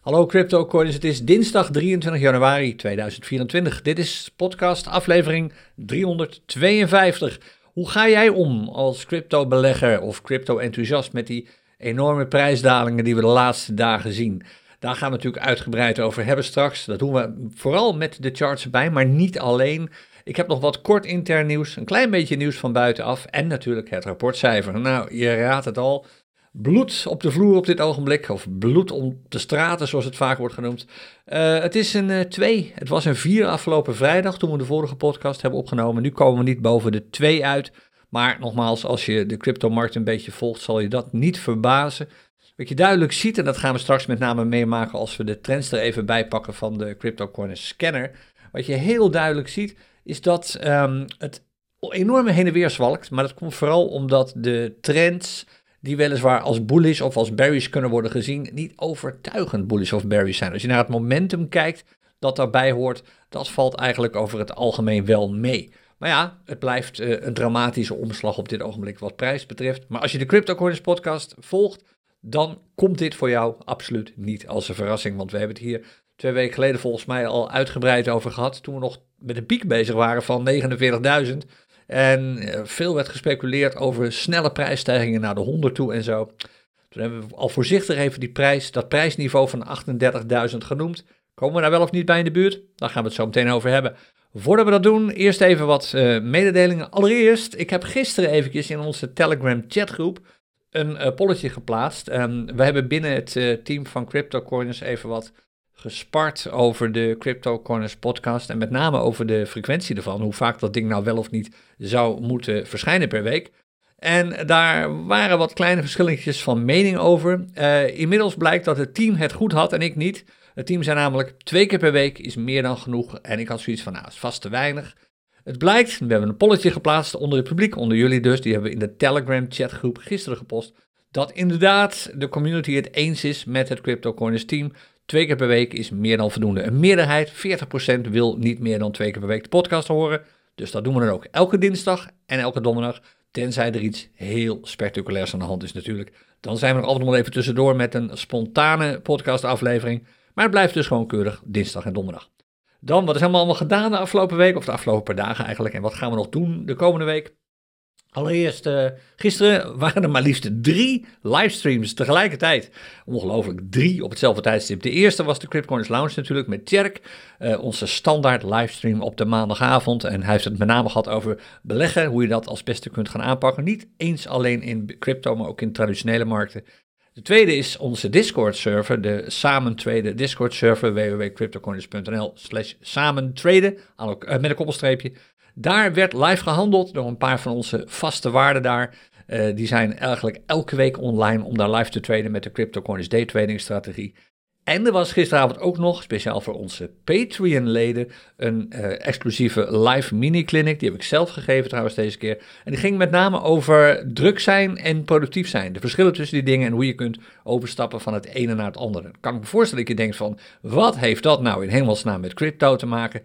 Hallo CryptoCoins, het is dinsdag 23 januari 2024. Dit is podcast aflevering 352. Hoe ga jij om als crypto-belegger of crypto-enthousiast met die enorme prijsdalingen die we de laatste dagen zien? Daar gaan we natuurlijk uitgebreid over hebben straks. Dat doen we vooral met de charts erbij, maar niet alleen. Ik heb nog wat kort intern nieuws, een klein beetje nieuws van buitenaf en natuurlijk het rapportcijfer. Nou, je raadt het al bloed op de vloer op dit ogenblik, of bloed op de straten zoals het vaak wordt genoemd. Uh, het is een 2. Uh, het was een 4 afgelopen vrijdag toen we de vorige podcast hebben opgenomen. Nu komen we niet boven de 2 uit. Maar nogmaals, als je de cryptomarkt een beetje volgt, zal je dat niet verbazen. Wat je duidelijk ziet, en dat gaan we straks met name meemaken als we de trends er even bij pakken van de CryptoCoin scanner. Wat je heel duidelijk ziet, is dat um, het enorme heen en weer zwalkt. Maar dat komt vooral omdat de trends die weliswaar als bullish of als bearish kunnen worden gezien, niet overtuigend bullish of bearish zijn. Als je naar het momentum kijkt dat daarbij hoort, dat valt eigenlijk over het algemeen wel mee. Maar ja, het blijft uh, een dramatische omslag op dit ogenblik wat prijs betreft. Maar als je de CryptoCoins podcast volgt, dan komt dit voor jou absoluut niet als een verrassing. Want we hebben het hier twee weken geleden volgens mij al uitgebreid over gehad. Toen we nog met een piek bezig waren van 49.000. En eh, veel werd gespeculeerd over snelle prijsstijgingen naar de 100 toe en zo. Toen hebben we al voorzichtig even die prijs, dat prijsniveau van 38.000 genoemd. Komen we daar wel of niet bij in de buurt? Daar gaan we het zo meteen over hebben. Voordat we dat doen, eerst even wat uh, mededelingen. Allereerst, ik heb gisteren eventjes in onze Telegram chatgroep een uh, polletje geplaatst. We hebben binnen het team van CryptoCoiners even wat gespart over de Crypto Corners podcast en met name over de frequentie ervan, hoe vaak dat ding nou wel of niet zou moeten verschijnen per week. En daar waren wat kleine verschilletjes van mening over. Uh, inmiddels blijkt dat het team het goed had en ik niet. Het team zei namelijk twee keer per week is meer dan genoeg en ik had zoiets van nou, is vast te weinig. Het blijkt, we hebben een polletje geplaatst onder het publiek, onder jullie dus, die hebben we in de Telegram chatgroep gisteren gepost, dat inderdaad de community het eens is met het Crypto Corners team Twee keer per week is meer dan voldoende. Een meerderheid, 40%, wil niet meer dan twee keer per week de podcast horen. Dus dat doen we dan ook elke dinsdag en elke donderdag. Tenzij er iets heel spectaculairs aan de hand is natuurlijk. Dan zijn we nog altijd nog even tussendoor met een spontane podcastaflevering. Maar het blijft dus gewoon keurig dinsdag en donderdag. Dan, wat is helemaal allemaal gedaan de afgelopen week, of de afgelopen paar dagen eigenlijk. En wat gaan we nog doen de komende week? Allereerst, uh, gisteren waren er maar liefst drie livestreams tegelijkertijd. Ongelooflijk, drie op hetzelfde tijdstip. De eerste was de Cryptcoins Lounge natuurlijk met Tjerk, uh, onze standaard livestream op de maandagavond. En hij heeft het met name gehad over beleggen, hoe je dat als beste kunt gaan aanpakken. Niet eens alleen in crypto, maar ook in traditionele markten. De tweede is onze Discord-server, de samen tweede Discord-server, www.cryptocoins.nl slash samentraden, uh, met een koppelstreepje. Daar werd live gehandeld door een paar van onze vaste waarden daar. Uh, die zijn eigenlijk elke week online om daar live te traden met de CryptoCoins day trading strategie. En er was gisteravond ook nog, speciaal voor onze Patreon-leden, een uh, exclusieve live mini-clinic. Die heb ik zelf gegeven trouwens deze keer. En die ging met name over druk zijn en productief zijn. De verschillen tussen die dingen en hoe je kunt overstappen van het ene naar het andere. Kan ik me voorstellen dat je denkt van, wat heeft dat nou in hemelsnaam met crypto te maken?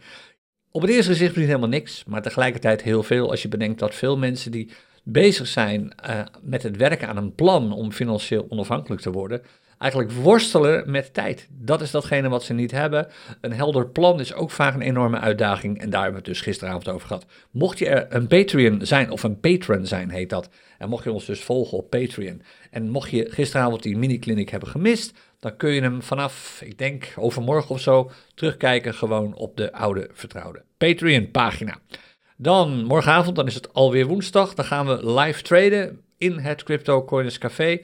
Op het eerste gezicht misschien helemaal niks, maar tegelijkertijd heel veel als je bedenkt dat veel mensen die bezig zijn uh, met het werken aan een plan om financieel onafhankelijk te worden, eigenlijk worstelen met tijd. Dat is datgene wat ze niet hebben. Een helder plan is ook vaak een enorme uitdaging en daar hebben we het dus gisteravond over gehad. Mocht je er een Patreon zijn, of een patron zijn heet dat, en mocht je ons dus volgen op Patreon, en mocht je gisteravond die mini-clinic hebben gemist, dan kun je hem vanaf, ik denk overmorgen of zo, terugkijken gewoon op de oude vertrouwde Patreon-pagina. Dan morgenavond, dan is het alweer woensdag, dan gaan we live traden in het Crypto Coins Café.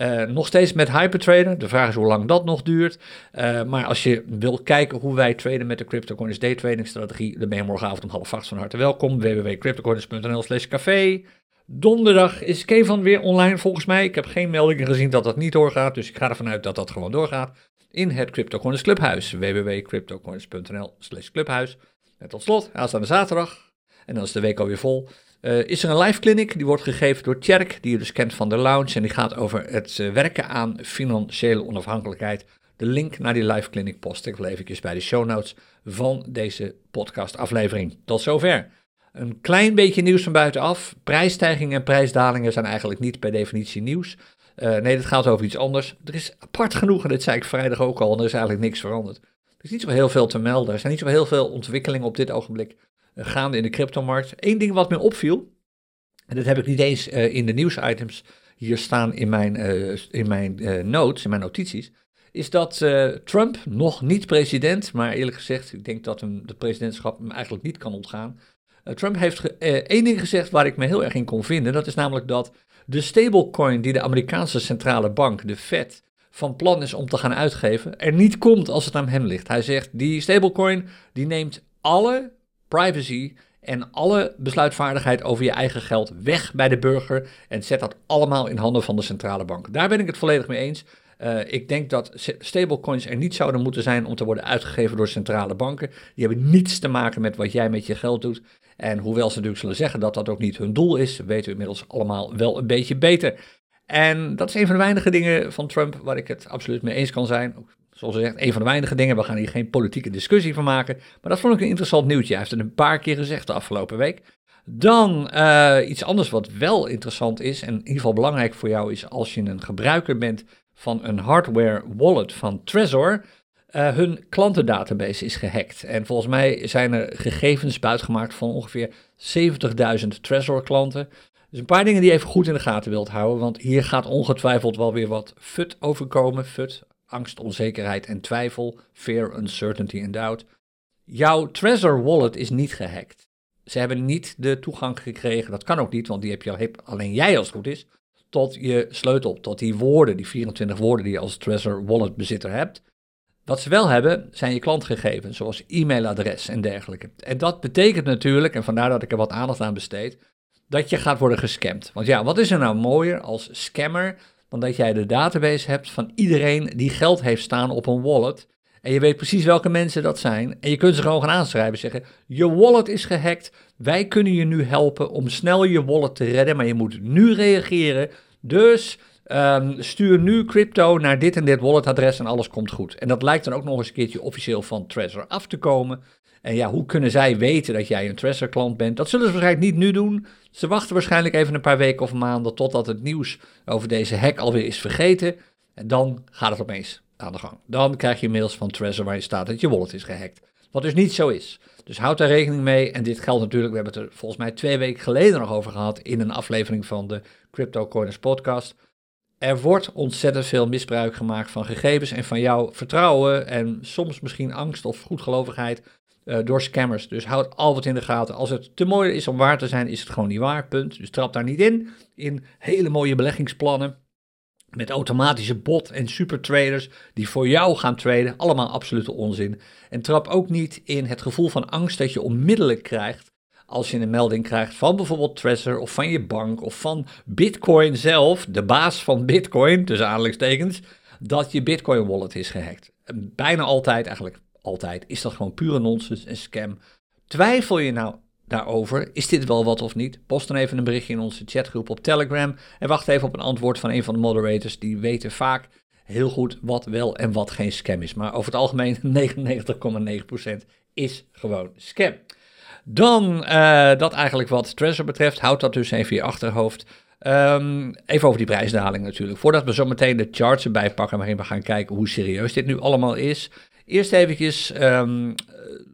Uh, nog steeds met hypertraden. De vraag is hoe lang dat nog duurt. Uh, maar als je wil kijken hoe wij traden met de CryptoCoins day trading strategie, dan ben je morgenavond om half acht van harte welkom. www.cryptocoins.nl slash café. Donderdag is Kevan weer online volgens mij. Ik heb geen meldingen gezien dat dat niet doorgaat, dus ik ga ervan uit dat dat gewoon doorgaat. In het CryptoCoins Clubhuis, www.cryptocoins.nl slash clubhuis. En tot slot, aanstaande zaterdag, en dan is de week alweer vol, uh, is er een live clinic. Die wordt gegeven door Tjerk, die je dus kent van de lounge. En die gaat over het uh, werken aan financiële onafhankelijkheid. De link naar die live clinic post ik wel eventjes bij de show notes van deze podcast aflevering. Tot zover. Een klein beetje nieuws van buitenaf. Prijsstijgingen en prijsdalingen zijn eigenlijk niet per definitie nieuws. Uh, nee, dit gaat over iets anders. Er is apart genoeg, en dit zei ik vrijdag ook al, en er is eigenlijk niks veranderd. Er is niet zo heel veel te melden. Er zijn niet zo heel veel ontwikkelingen op dit ogenblik uh, gaande in de cryptomarkt. Eén ding wat me opviel, en dat heb ik niet eens uh, in de nieuwsitems hier staan in mijn, in mijn notes, in mijn notities, is dat Trump nog niet president, maar eerlijk gezegd, ik denk dat hem de presidentschap hem eigenlijk niet kan ontgaan. Trump heeft één ding gezegd waar ik me heel erg in kon vinden. Dat is namelijk dat de stablecoin die de Amerikaanse centrale bank, de Fed, van plan is om te gaan uitgeven, er niet komt als het aan hem ligt. Hij zegt, die stablecoin die neemt alle privacy en alle besluitvaardigheid over je eigen geld weg bij de burger en zet dat allemaal in handen van de centrale bank. Daar ben ik het volledig mee eens. Uh, ik denk dat stablecoins er niet zouden moeten zijn om te worden uitgegeven door centrale banken. Die hebben niets te maken met wat jij met je geld doet. En hoewel ze natuurlijk zullen zeggen dat dat ook niet hun doel is, weten we inmiddels allemaal wel een beetje beter. En dat is een van de weinige dingen van Trump waar ik het absoluut mee eens kan zijn. Zoals zegt, een van de weinige dingen. We gaan hier geen politieke discussie van maken. Maar dat vond ik een interessant nieuwtje. Hij heeft het een paar keer gezegd de afgelopen week. Dan uh, iets anders wat wel interessant is en in ieder geval belangrijk voor jou is als je een gebruiker bent van een hardware wallet van Trezor. Uh, hun klantendatabase is gehackt. En volgens mij zijn er gegevens buitgemaakt van ongeveer 70.000 Trezor klanten. Dus een paar dingen die je even goed in de gaten wilt houden. Want hier gaat ongetwijfeld wel weer wat FUT overkomen. FUT, angst, onzekerheid en twijfel. Fear, uncertainty and doubt. Jouw Trezor wallet is niet gehackt. Ze hebben niet de toegang gekregen. Dat kan ook niet, want die heb je alleen jij als het goed is. Tot je sleutel, tot die woorden, die 24 woorden die je als Trezor wallet bezitter hebt. Wat ze wel hebben, zijn je klantgegevens, zoals e-mailadres en dergelijke. En dat betekent natuurlijk, en vandaar dat ik er wat aandacht aan besteed, dat je gaat worden gescamd. Want ja, wat is er nou mooier als scammer dan dat jij de database hebt van iedereen die geld heeft staan op een wallet. En je weet precies welke mensen dat zijn. En je kunt ze gewoon gaan aanschrijven. Zeggen: Je wallet is gehackt. Wij kunnen je nu helpen om snel je wallet te redden. Maar je moet nu reageren. Dus Um, stuur nu crypto naar dit en dit walletadres en alles komt goed. En dat lijkt dan ook nog eens een keertje officieel van Trezor af te komen. En ja, hoe kunnen zij weten dat jij een Trezor klant bent? Dat zullen ze waarschijnlijk niet nu doen. Ze wachten waarschijnlijk even een paar weken of maanden totdat het nieuws over deze hack alweer is vergeten. En dan gaat het opeens aan de gang. Dan krijg je mails van Trezor waarin staat dat je wallet is gehackt. Wat dus niet zo is. Dus houd daar rekening mee. En dit geldt natuurlijk, we hebben het er volgens mij twee weken geleden nog over gehad in een aflevering van de Crypto Corners podcast. Er wordt ontzettend veel misbruik gemaakt van gegevens en van jouw vertrouwen en soms misschien angst of goedgelovigheid uh, door scammers. Dus houd altijd in de gaten. Als het te mooi is om waar te zijn, is het gewoon niet waar. Punt. Dus trap daar niet in. In hele mooie beleggingsplannen. Met automatische bot- en supertraders die voor jou gaan traden. Allemaal absolute onzin. En trap ook niet in het gevoel van angst dat je onmiddellijk krijgt als je een melding krijgt van bijvoorbeeld Trezor of van je bank of van Bitcoin zelf, de baas van Bitcoin, tussen aanhalingstekens, dat je Bitcoin wallet is gehackt. Bijna altijd, eigenlijk altijd, is dat gewoon pure nonsens en scam. Twijfel je nou daarover, is dit wel wat of niet? Post dan even een berichtje in onze chatgroep op Telegram en wacht even op een antwoord van een van de moderators. Die weten vaak heel goed wat wel en wat geen scam is. Maar over het algemeen 99,9% is gewoon scam. Dan uh, dat eigenlijk wat Trezor betreft, houdt dat dus even in je achterhoofd. Um, even over die prijsdaling natuurlijk. Voordat we zo meteen de charts erbij pakken waarin we gaan kijken hoe serieus dit nu allemaal is. Eerst eventjes um,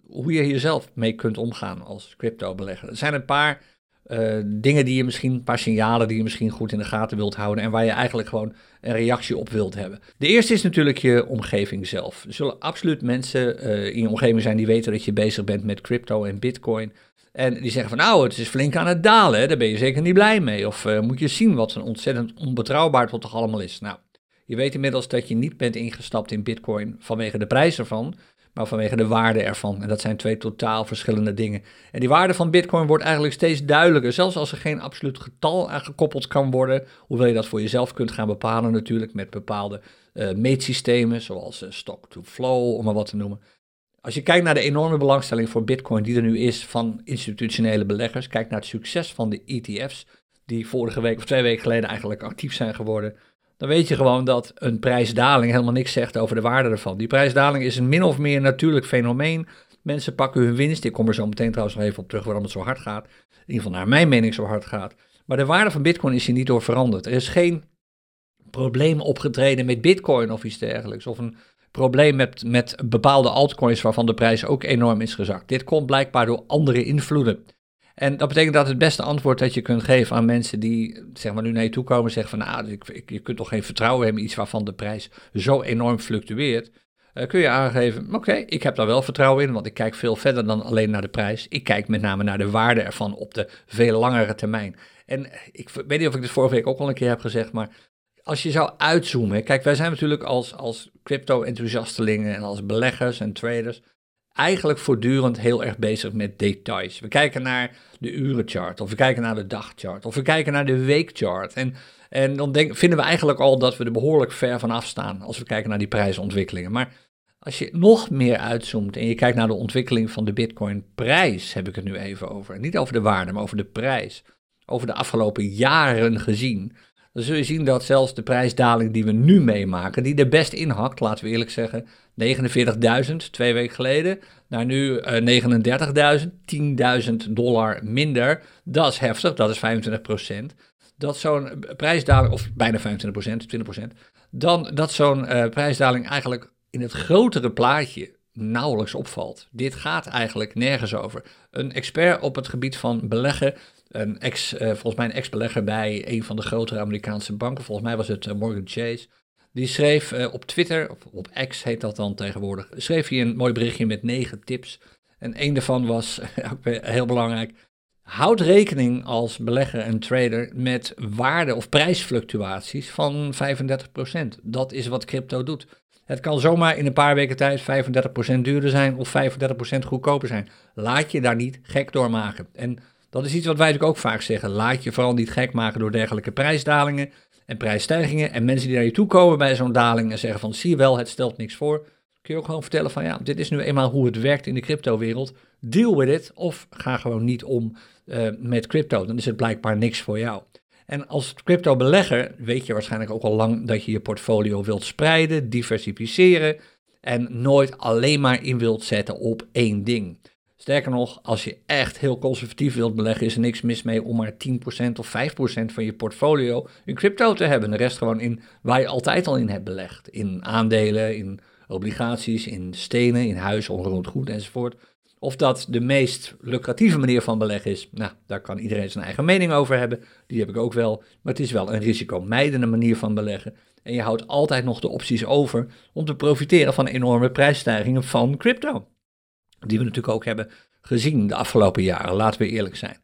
hoe je hier zelf mee kunt omgaan als crypto-belegger. Er zijn een paar uh, dingen die je misschien, een paar signalen die je misschien goed in de gaten wilt houden en waar je eigenlijk gewoon een reactie op wilt hebben. De eerste is natuurlijk je omgeving zelf. Er zullen absoluut mensen uh, in je omgeving zijn die weten dat je bezig bent met crypto en bitcoin. En die zeggen van nou, het is flink aan het dalen, daar ben je zeker niet blij mee. Of uh, moet je zien wat een ontzettend onbetrouwbaar tot toch allemaal is. Nou, je weet inmiddels dat je niet bent ingestapt in bitcoin vanwege de prijs ervan, maar vanwege de waarde ervan. En dat zijn twee totaal verschillende dingen. En die waarde van Bitcoin wordt eigenlijk steeds duidelijker, zelfs als er geen absoluut getal aan gekoppeld kan worden, hoewel je dat voor jezelf kunt gaan bepalen natuurlijk met bepaalde uh, meetsystemen, zoals uh, stock to flow, om maar wat te noemen. Als je kijkt naar de enorme belangstelling voor Bitcoin die er nu is van institutionele beleggers, kijk naar het succes van de ETF's, die vorige week of twee weken geleden eigenlijk actief zijn geworden dan weet je gewoon dat een prijsdaling helemaal niks zegt over de waarde ervan. Die prijsdaling is een min of meer natuurlijk fenomeen. Mensen pakken hun winst. Ik kom er zo meteen trouwens nog even op terug waarom het zo hard gaat. In ieder geval naar mijn mening zo hard gaat. Maar de waarde van Bitcoin is hier niet door veranderd. Er is geen probleem opgetreden met bitcoin of iets dergelijks. Of een probleem met, met bepaalde altcoins waarvan de prijs ook enorm is gezakt. Dit komt blijkbaar door andere invloeden. En dat betekent dat het beste antwoord dat je kunt geven aan mensen die zeg maar, nu naar je toe komen en zeggen van nou, ik, je kunt toch geen vertrouwen hebben in iets waarvan de prijs zo enorm fluctueert. Uh, kun je aangeven, oké, ik heb daar wel vertrouwen in, want ik kijk veel verder dan alleen naar de prijs. Ik kijk met name naar de waarde ervan op de veel langere termijn. En ik weet niet of ik dit vorige week ook al een keer heb gezegd, maar als je zou uitzoomen, kijk, wij zijn natuurlijk als, als crypto-enthousiastelingen en als beleggers en traders eigenlijk voortdurend heel erg bezig met details. We kijken naar de urenchart, of we kijken naar de dagchart, of we kijken naar de weekchart. En, en dan vinden we eigenlijk al dat we er behoorlijk ver van afstaan als we kijken naar die prijsontwikkelingen. Maar als je nog meer uitzoomt en je kijkt naar de ontwikkeling van de Bitcoin-prijs, heb ik het nu even over. Niet over de waarde, maar over de prijs. Over de afgelopen jaren gezien dan zul je zien dat zelfs de prijsdaling die we nu meemaken, die er best inhakt, laten we eerlijk zeggen, 49.000 twee weken geleden, naar nu uh, 39.000, 10.000 dollar minder. Dat is heftig, dat is 25% Dat zo'n prijsdaling, of bijna 25% 20% dan dat zo'n uh, prijsdaling eigenlijk in het grotere plaatje nauwelijks opvalt. Dit gaat eigenlijk nergens over. Een expert op het gebied van beleggen een ex, volgens mij een ex-belegger bij een van de grotere Amerikaanse banken, volgens mij was het Morgan Chase. Die schreef uh, op Twitter, of op X heet dat dan tegenwoordig, schreef hij een mooi berichtje met negen tips. En een daarvan was, heel belangrijk, houd rekening als belegger en trader met waarde- of prijsfluctuaties van 35%. Dat is wat crypto doet. Het kan zomaar in een paar weken tijd 35% duurder zijn of 35% goedkoper zijn. Laat je daar niet gek door maken. En dat is iets wat wij natuurlijk ook vaak zeggen. Laat je vooral niet gek maken door dergelijke prijsdalingen en prijsstijgingen. En mensen die naar je toe komen bij zo'n daling en zeggen van zie je wel, het stelt niks voor. Kun je ook gewoon vertellen van ja, dit is nu eenmaal hoe het werkt in de cryptowereld. Deal with it of ga gewoon niet om uh, met crypto. Dan is het blijkbaar niks voor jou. En als crypto belegger weet je waarschijnlijk ook al lang dat je je portfolio wilt spreiden, diversificeren en nooit alleen maar in wilt zetten op één ding. Sterker nog, als je echt heel conservatief wilt beleggen, is er niks mis mee om maar 10% of 5% van je portfolio in crypto te hebben. De rest gewoon in waar je altijd al in hebt belegd. In aandelen, in obligaties, in stenen, in huis, onroerend goed enzovoort. Of dat de meest lucratieve manier van beleggen is, nou, daar kan iedereen zijn eigen mening over hebben. Die heb ik ook wel. Maar het is wel een risicomijdende manier van beleggen. En je houdt altijd nog de opties over om te profiteren van enorme prijsstijgingen van crypto. Die we natuurlijk ook hebben gezien de afgelopen jaren, laten we eerlijk zijn.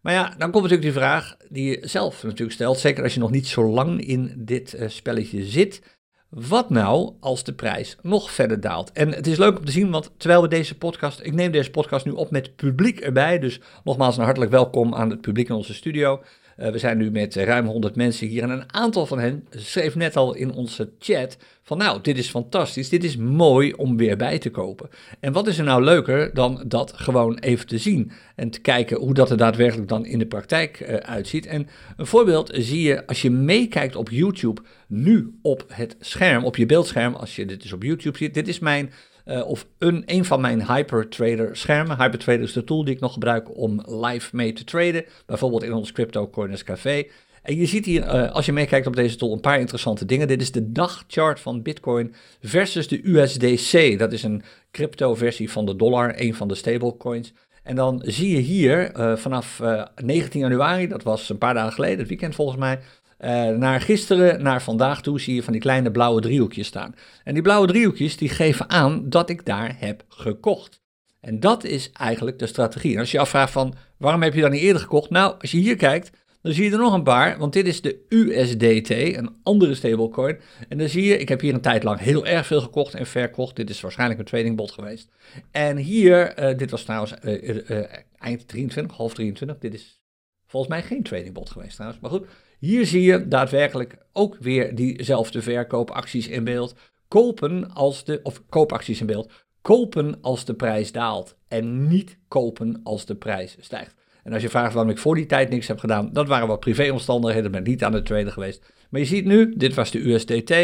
Maar ja, dan komt natuurlijk die vraag die je zelf natuurlijk stelt, zeker als je nog niet zo lang in dit uh, spelletje zit. Wat nou als de prijs nog verder daalt? En het is leuk om te zien, want terwijl we deze podcast, ik neem deze podcast nu op met publiek erbij, dus nogmaals een hartelijk welkom aan het publiek in onze studio. Uh, we zijn nu met ruim 100 mensen hier en een aantal van hen schreef net al in onze chat van nou, dit is fantastisch, dit is mooi om weer bij te kopen. En wat is er nou leuker dan dat gewoon even te zien en te kijken hoe dat er daadwerkelijk dan in de praktijk uh, uitziet. En een voorbeeld zie je als je meekijkt op YouTube nu op het scherm, op je beeldscherm, als je dit dus op YouTube ziet. Dit is mijn uh, of een, van mijn HyperTrader schermen. HyperTrader is de tool die ik nog gebruik om live mee te traden. Bijvoorbeeld in ons Crypto Corners Café. En je ziet hier, uh, als je meekijkt op deze tool, een paar interessante dingen. Dit is de dagchart van Bitcoin versus de USDC. Dat is een crypto-versie van de dollar, een van de stablecoins. En dan zie je hier uh, vanaf 19 januari, dat was een paar dagen geleden, het weekend volgens mij, uh, naar gisteren, naar vandaag toe zie je van die kleine blauwe driehoekjes staan. En die blauwe driehoekjes die geven aan dat ik daar heb gekocht. En dat is eigenlijk de strategie. En als je je afvraagt van waarom heb je dan niet eerder gekocht? Nou, als je hier kijkt, dan zie je er nog een paar, want dit is de USDT, een andere stablecoin. En dan zie je, ik heb hier een tijd lang heel erg veel gekocht en verkocht. Dit is waarschijnlijk een tradingbot geweest. En hier, uh, dit was trouwens uh, eind 23, half 23. Dit is volgens mij geen tradingbot geweest trouwens. Maar goed, hier zie je daadwerkelijk ook weer diezelfde verkoopacties in beeld. Kopen als de, of koopacties in beeld. Kopen als de prijs daalt en niet kopen als de prijs stijgt. En als je vraagt waarom ik voor die tijd niks heb gedaan, dat waren wat privéomstandigheden, ben niet aan het traden geweest. Maar je ziet nu, dit was de USDT,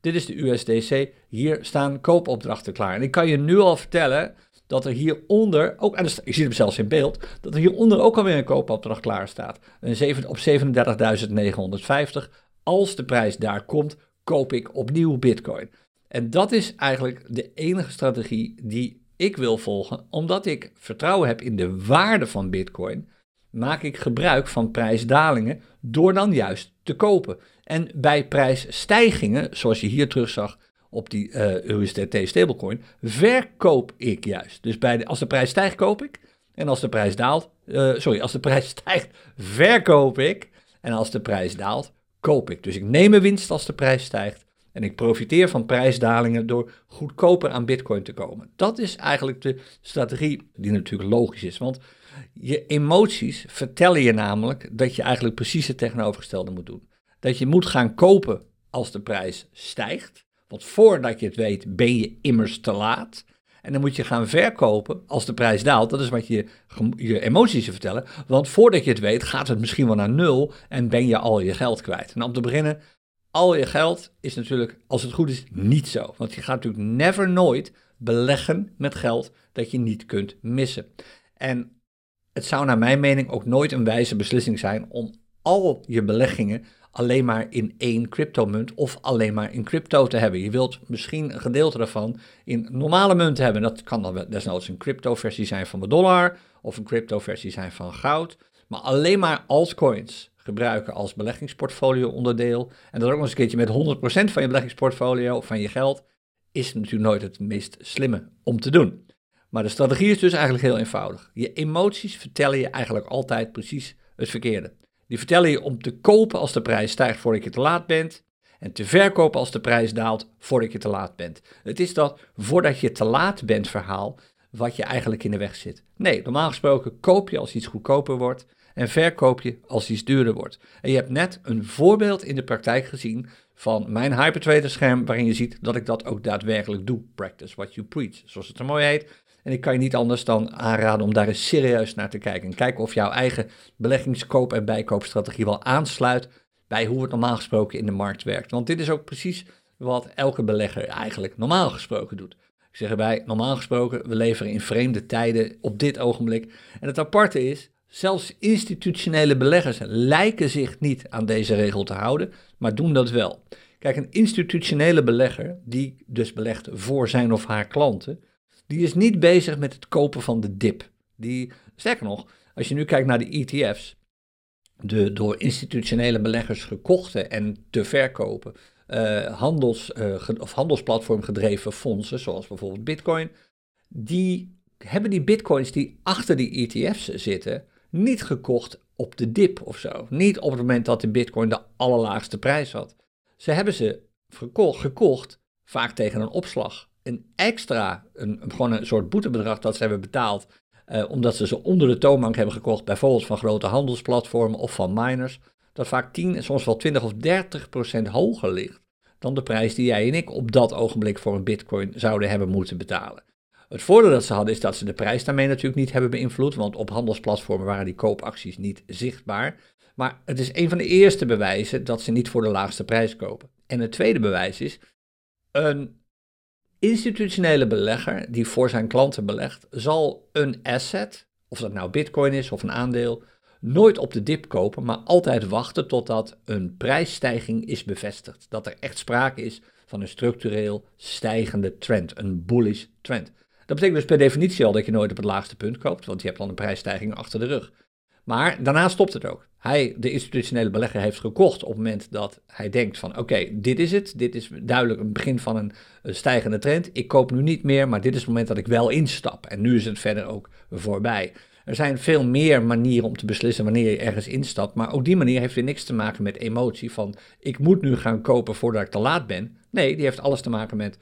dit is de USDC, hier staan koopopdrachten klaar. En ik kan je nu al vertellen dat er hieronder, ook, en ik zie hem zelfs in beeld, dat er hieronder ook alweer een koopopdracht klaar staat. Een 7, op 37.950, Als de prijs daar komt, koop ik opnieuw Bitcoin. En dat is eigenlijk de enige strategie die ik wil volgen, omdat ik vertrouwen heb in de waarde van Bitcoin. Maak ik gebruik van prijsdalingen door dan juist te kopen. En bij prijsstijgingen, zoals je hier terug zag op die eh, USDT stablecoin, verkoop ik juist. Dus bij als de prijs stijgt, koop ik. En als de prijs daalt, uh, sorry, als de prijs stijgt, verkoop ik. En als de prijs daalt, koop ik. Dus ik neem een winst als de prijs stijgt. En ik profiteer van prijsdalingen door goedkoper aan Bitcoin te komen. Dat is eigenlijk de strategie, die natuurlijk logisch is. Want je emoties vertellen je namelijk dat je eigenlijk precies het tegenovergestelde moet doen. Dat je moet gaan kopen als de prijs stijgt. Want voordat je het weet, ben je immers te laat. En dan moet je gaan verkopen als de prijs daalt. Dat is wat je, je emoties vertellen. Want voordat je het weet, gaat het misschien wel naar nul en ben je al je geld kwijt. En om te beginnen, al je geld is natuurlijk, als het goed is, niet zo. Want je gaat natuurlijk never nooit beleggen met geld dat je niet kunt missen. En het zou naar mijn mening ook nooit een wijze beslissing zijn om al je beleggingen alleen maar in één cryptomunt of alleen maar in crypto te hebben. Je wilt misschien een gedeelte daarvan in normale munt hebben. Dat kan dan desnoods een crypto-versie zijn van de dollar of een crypto-versie zijn van goud. Maar alleen maar altcoins gebruiken als beleggingsportfolio onderdeel. En dat ook nog eens een keertje met 100% van je beleggingsportfolio of van je geld is natuurlijk nooit het meest slimme om te doen. Maar de strategie is dus eigenlijk heel eenvoudig. Je emoties vertellen je eigenlijk altijd precies het verkeerde. Die vertellen je om te kopen als de prijs stijgt voordat je te laat bent. En te verkopen als de prijs daalt voordat je te laat bent. Het is dat voordat je te laat bent verhaal wat je eigenlijk in de weg zit. Nee, normaal gesproken koop je als iets goedkoper wordt en verkoop je als iets duurder wordt. En je hebt net een voorbeeld in de praktijk gezien van mijn Hypertrader scherm waarin je ziet dat ik dat ook daadwerkelijk doe. Practice what you preach, zoals het er mooi heet. En ik kan je niet anders dan aanraden om daar eens serieus naar te kijken. En kijken of jouw eigen beleggingskoop- en bijkoopstrategie wel aansluit bij hoe het normaal gesproken in de markt werkt. Want dit is ook precies wat elke belegger eigenlijk normaal gesproken doet. Ik zeg erbij, normaal gesproken, we leveren in vreemde tijden op dit ogenblik. En het aparte is, zelfs institutionele beleggers lijken zich niet aan deze regel te houden, maar doen dat wel. Kijk, een institutionele belegger, die dus belegt voor zijn of haar klanten, die is niet bezig met het kopen van de dip. Die, sterker nog, als je nu kijkt naar de ETF's, de door institutionele beleggers gekochte en te verkopen uh, handels, uh, of handelsplatform gedreven fondsen, zoals bijvoorbeeld Bitcoin, die hebben die bitcoins die achter die ETF's zitten, niet gekocht op de dip of zo. Niet op het moment dat de bitcoin de allerlaagste prijs had. Ze hebben ze gekocht vaak tegen een opslag een extra, een, gewoon een soort boetebedrag dat ze hebben betaald, uh, omdat ze ze onder de toonbank hebben gekocht, bijvoorbeeld van grote handelsplatformen of van miners, dat vaak 10 en soms wel 20 of 30 procent hoger ligt dan de prijs die jij en ik op dat ogenblik voor een bitcoin zouden hebben moeten betalen. Het voordeel dat ze hadden is dat ze de prijs daarmee natuurlijk niet hebben beïnvloed, want op handelsplatformen waren die koopacties niet zichtbaar. Maar het is een van de eerste bewijzen dat ze niet voor de laagste prijs kopen. En het tweede bewijs is, een institutionele belegger die voor zijn klanten belegt, zal een asset, of dat nou bitcoin is of een aandeel, nooit op de dip kopen, maar altijd wachten totdat een prijsstijging is bevestigd. Dat er echt sprake is van een structureel stijgende trend, een bullish trend. Dat betekent dus per definitie al dat je nooit op het laagste punt koopt, want je hebt dan een prijsstijging achter de rug. Maar daarna stopt het ook. Hij, de institutionele belegger, heeft gekocht op het moment dat hij denkt van oké, dit is het. Dit is duidelijk een begin van een, stijgende trend. Ik koop nu niet meer, maar dit is het moment dat ik wel instap. En nu is het verder ook voorbij. Er zijn veel meer manieren om te beslissen wanneer je ergens instapt. Maar ook die manier heeft weer niks te maken met emotie van ik moet nu gaan kopen voordat ik te laat ben. Nee, die heeft alles te maken met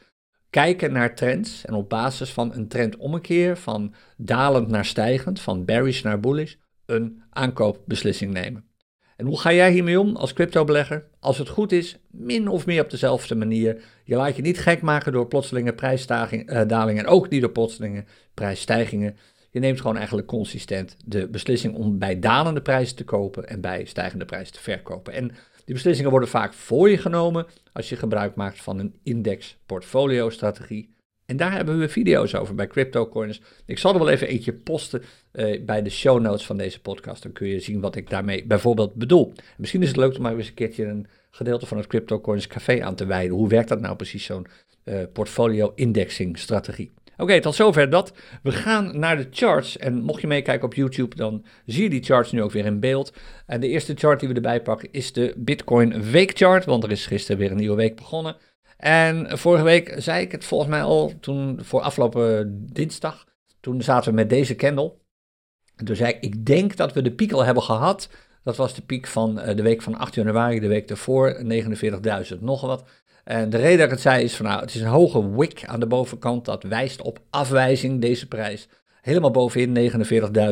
kijken naar trends en op basis van een trendommekeer van dalend naar stijgend, van bearish naar bullish, een aankoopbeslissing nemen. En hoe ga jij hiermee om als cryptobelegger? Als het goed is, min of meer op dezelfde manier. Je laat je niet gek maken door plotselinge prijsdalingen eh, en ook niet door plotselinge prijsstijgingen. Je neemt gewoon eigenlijk consistent de beslissing om bij dalende prijzen te kopen en bij stijgende prijzen te verkopen. En die beslissingen worden vaak voor je genomen als je gebruik maakt van een index portfolio strategie En daar hebben we video's over bij CryptoCoins. Ik zal er wel even eentje posten uh, bij de show notes van deze podcast. Dan kun je zien wat ik daarmee bijvoorbeeld bedoel. Misschien is het leuk om maar eens een keertje een gedeelte van het CryptoCoins café aan te wijden. Hoe werkt dat nou precies, zo'n uh, portfolio indexing strategie? Oké, tot zover dat. We gaan naar de charts. En mocht je meekijken op YouTube, dan zie je die charts nu ook weer in beeld. En de eerste chart die we erbij pakken is de Bitcoin weekchart. Want er is gisteren weer een nieuwe week begonnen. En vorige week zei ik het volgens mij al, toen voor afgelopen dinsdag. Toen zaten we met deze candle. En toen zei ik, ik denk dat we de piek al hebben gehad. Dat was de piek van eh, de week van 8 januari, de week ervoor, 49.000 nog wat. En de reden dat ik het zei is van nou, het is een hoge wick aan de bovenkant. Dat wijst op afwijzing, deze prijs. Helemaal bovenin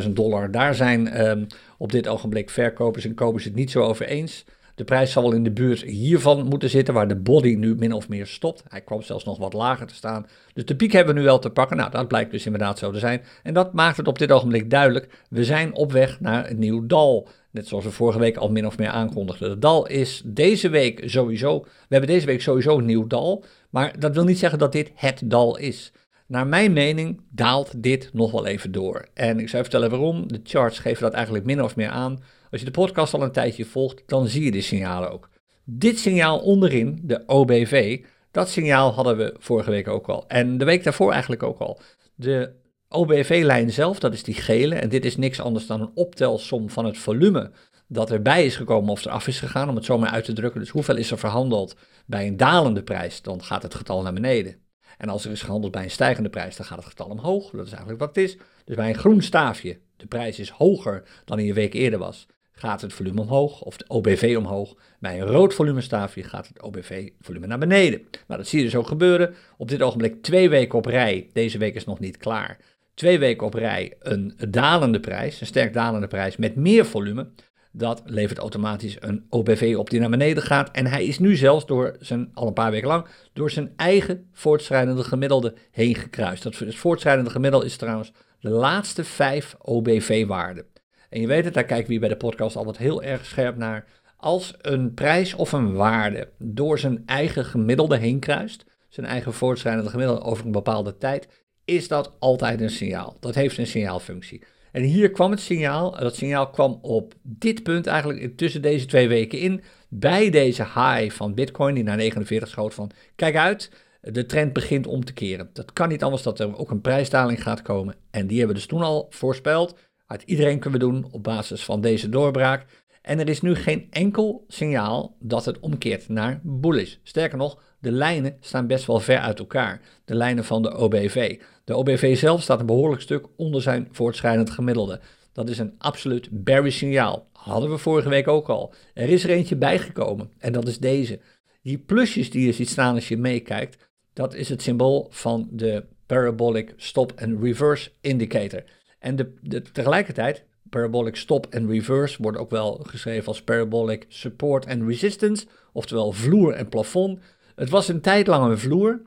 49.000 dollar. Daar zijn um, op dit ogenblik verkopers en kopers het niet zo over eens. De prijs zal wel in de buurt hiervan moeten zitten, waar de body nu min of meer stopt. Hij kwam zelfs nog wat lager te staan. Dus de piek hebben we nu wel te pakken. Nou, dat blijkt dus inderdaad zo te zijn. En dat maakt het op dit ogenblik duidelijk. We zijn op weg naar een nieuw dal. Net zoals we vorige week al min of meer aankondigden. Het dal is deze week sowieso. We hebben deze week sowieso een nieuw dal. Maar dat wil niet zeggen dat dit het dal is. Naar mijn mening daalt dit nog wel even door. En ik zou vertellen waarom. De charts geven dat eigenlijk min of meer aan. Als je de podcast al een tijdje volgt, dan zie je de signalen ook. Dit signaal onderin, de OBV, dat signaal hadden we vorige week ook al. En de week daarvoor eigenlijk ook al. De OBV-lijn zelf, dat is die gele, en dit is niks anders dan een optelsom van het volume dat erbij is gekomen of eraf is gegaan, om het zo maar uit te drukken. Dus hoeveel is er verhandeld bij een dalende prijs, dan gaat het getal naar beneden. En als er is gehandeld bij een stijgende prijs, dan gaat het getal omhoog. Dat is eigenlijk wat het is. Dus bij een groen staafje, de prijs is hoger dan in een week eerder was, gaat het volume omhoog of de OBV omhoog. Bij een rood volumestaafje gaat het OBV-volume naar beneden. Nou, dat zie je dus ook gebeuren. Op dit ogenblik twee weken op rij, deze week is nog niet klaar, twee weken op rij een dalende prijs, een sterk dalende prijs met meer volume. Dat levert automatisch een OBV op die naar beneden gaat. En hij is nu zelfs door zijn, al een paar weken lang, door zijn eigen voortschrijdende gemiddelde heen gekruist. Dat voortschrijdende gemiddelde is trouwens de laatste vijf OBV-waarden. En je weet het, daar kijken we hier bij de podcast altijd heel erg scherp naar. Als een prijs of een waarde door zijn eigen gemiddelde heen kruist, zijn eigen voortschrijdende gemiddelde over een bepaalde tijd, is dat altijd een signaal. Dat heeft een signaalfunctie. En hier kwam het signaal, dat signaal kwam op dit punt eigenlijk tussen deze twee weken in, bij deze high van Bitcoin die naar 49 schoot van, kijk uit, de trend begint om te keren. Dat kan niet anders dat er ook een prijsdaling gaat komen. En die hebben dus toen al voorspeld. Uit iedereen kunnen we doen op basis van deze doorbraak. En er is nu geen enkel signaal dat het omkeert naar bullish. Sterker nog, de lijnen staan best wel ver uit elkaar. De lijnen van de OBV. De OBV zelf staat een behoorlijk stuk onder zijn voortschrijdend gemiddelde. Dat is een absoluut bearish signaal. Hadden we vorige week ook al. Er is er eentje bijgekomen en dat is deze. Die plusjes die je ziet staan als je meekijkt, dat is het symbool van de Parabolic Stop and Reverse Indicator. En de, tegelijkertijd, Parabolic Stop and Reverse wordt ook wel geschreven als Parabolic Support and Resistance, oftewel vloer en plafond. Het was een tijd lang een vloer,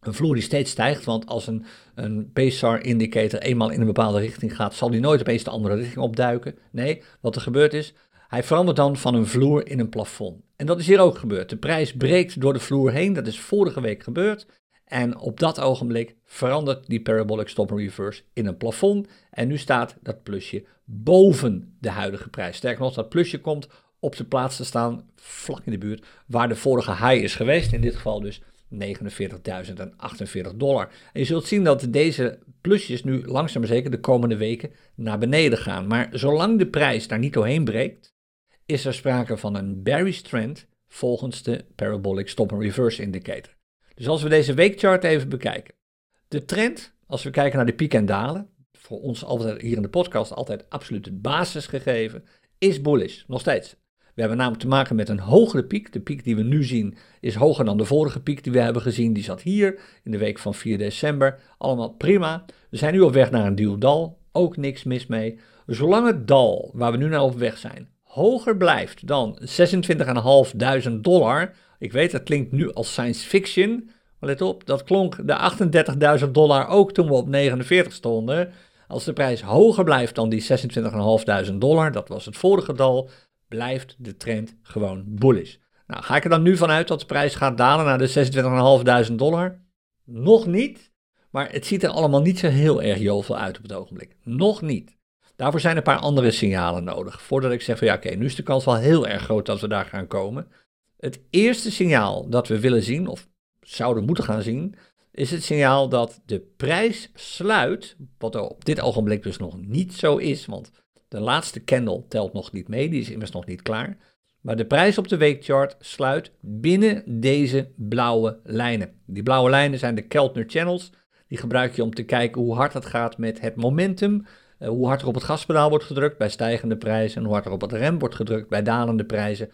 een vloer die steeds stijgt, want als een, een PSAR-indicator eenmaal in een bepaalde richting gaat, zal die nooit opeens de andere richting opduiken. Nee, wat er gebeurt is, hij verandert dan van een vloer in een plafond. En dat is hier ook gebeurd. De prijs breekt door de vloer heen, dat is vorige week gebeurd. En op dat ogenblik verandert die parabolic stop and reverse in een plafond. En nu staat dat plusje boven de huidige prijs. Sterker nog, dat plusje komt op de plaats te staan, vlak in de buurt, waar de vorige high is geweest. In dit geval dus 49.048 dollar. En je zult zien dat deze plusjes nu langzaam zeker de komende weken naar beneden gaan. Maar zolang de prijs daar niet doorheen breekt, is er sprake van een bearish trend volgens de Parabolic Stop and Reverse Indicator. Dus als we deze weekchart even bekijken. De trend, als we kijken naar de piek en dalen, voor ons altijd hier in de podcast altijd absoluut het basisgegeven, is bullish, nog steeds. We hebben namelijk te maken met een hogere piek. De piek die we nu zien is hoger dan de vorige piek die we hebben gezien. Die zat hier in de week van 4 december. Allemaal prima. We zijn nu op weg naar een duw dal. Ook niks mis mee. Zolang het dal, waar we nu naar op weg zijn, hoger blijft dan 26.500 dollar. Ik weet, dat klinkt nu als science fiction. Maar let op, dat klonk de 38.000 dollar ook toen we op 49 stonden. Als de prijs hoger blijft dan die 26.500 dollar, dat was het vorige dal, blijft de trend gewoon bullish. Nou, ga ik er dan nu vanuit dat de prijs gaat dalen naar de 26.500 dollar? Nog niet, maar het ziet er allemaal niet zo heel erg jovel uit op het ogenblik. Nog niet. Daarvoor zijn een paar andere signalen nodig. Voordat ik zeg van ja, oké, nu is de kans wel heel erg groot dat we daar gaan komen. Het eerste signaal dat we willen zien, of zouden moeten gaan zien, is het signaal dat de prijs sluit, wat er op dit ogenblik dus nog niet zo is, want de laatste candle telt nog niet mee, die is immers nog niet klaar. Maar de prijs op de weekchart sluit binnen deze blauwe lijnen. Die blauwe lijnen zijn de Keltner channels. Die gebruik je om te kijken hoe hard het gaat met het momentum. Eh, hoe hard er op het gaspedaal wordt gedrukt bij stijgende prijzen. En hoe hard er op het rem wordt gedrukt bij dalende prijzen.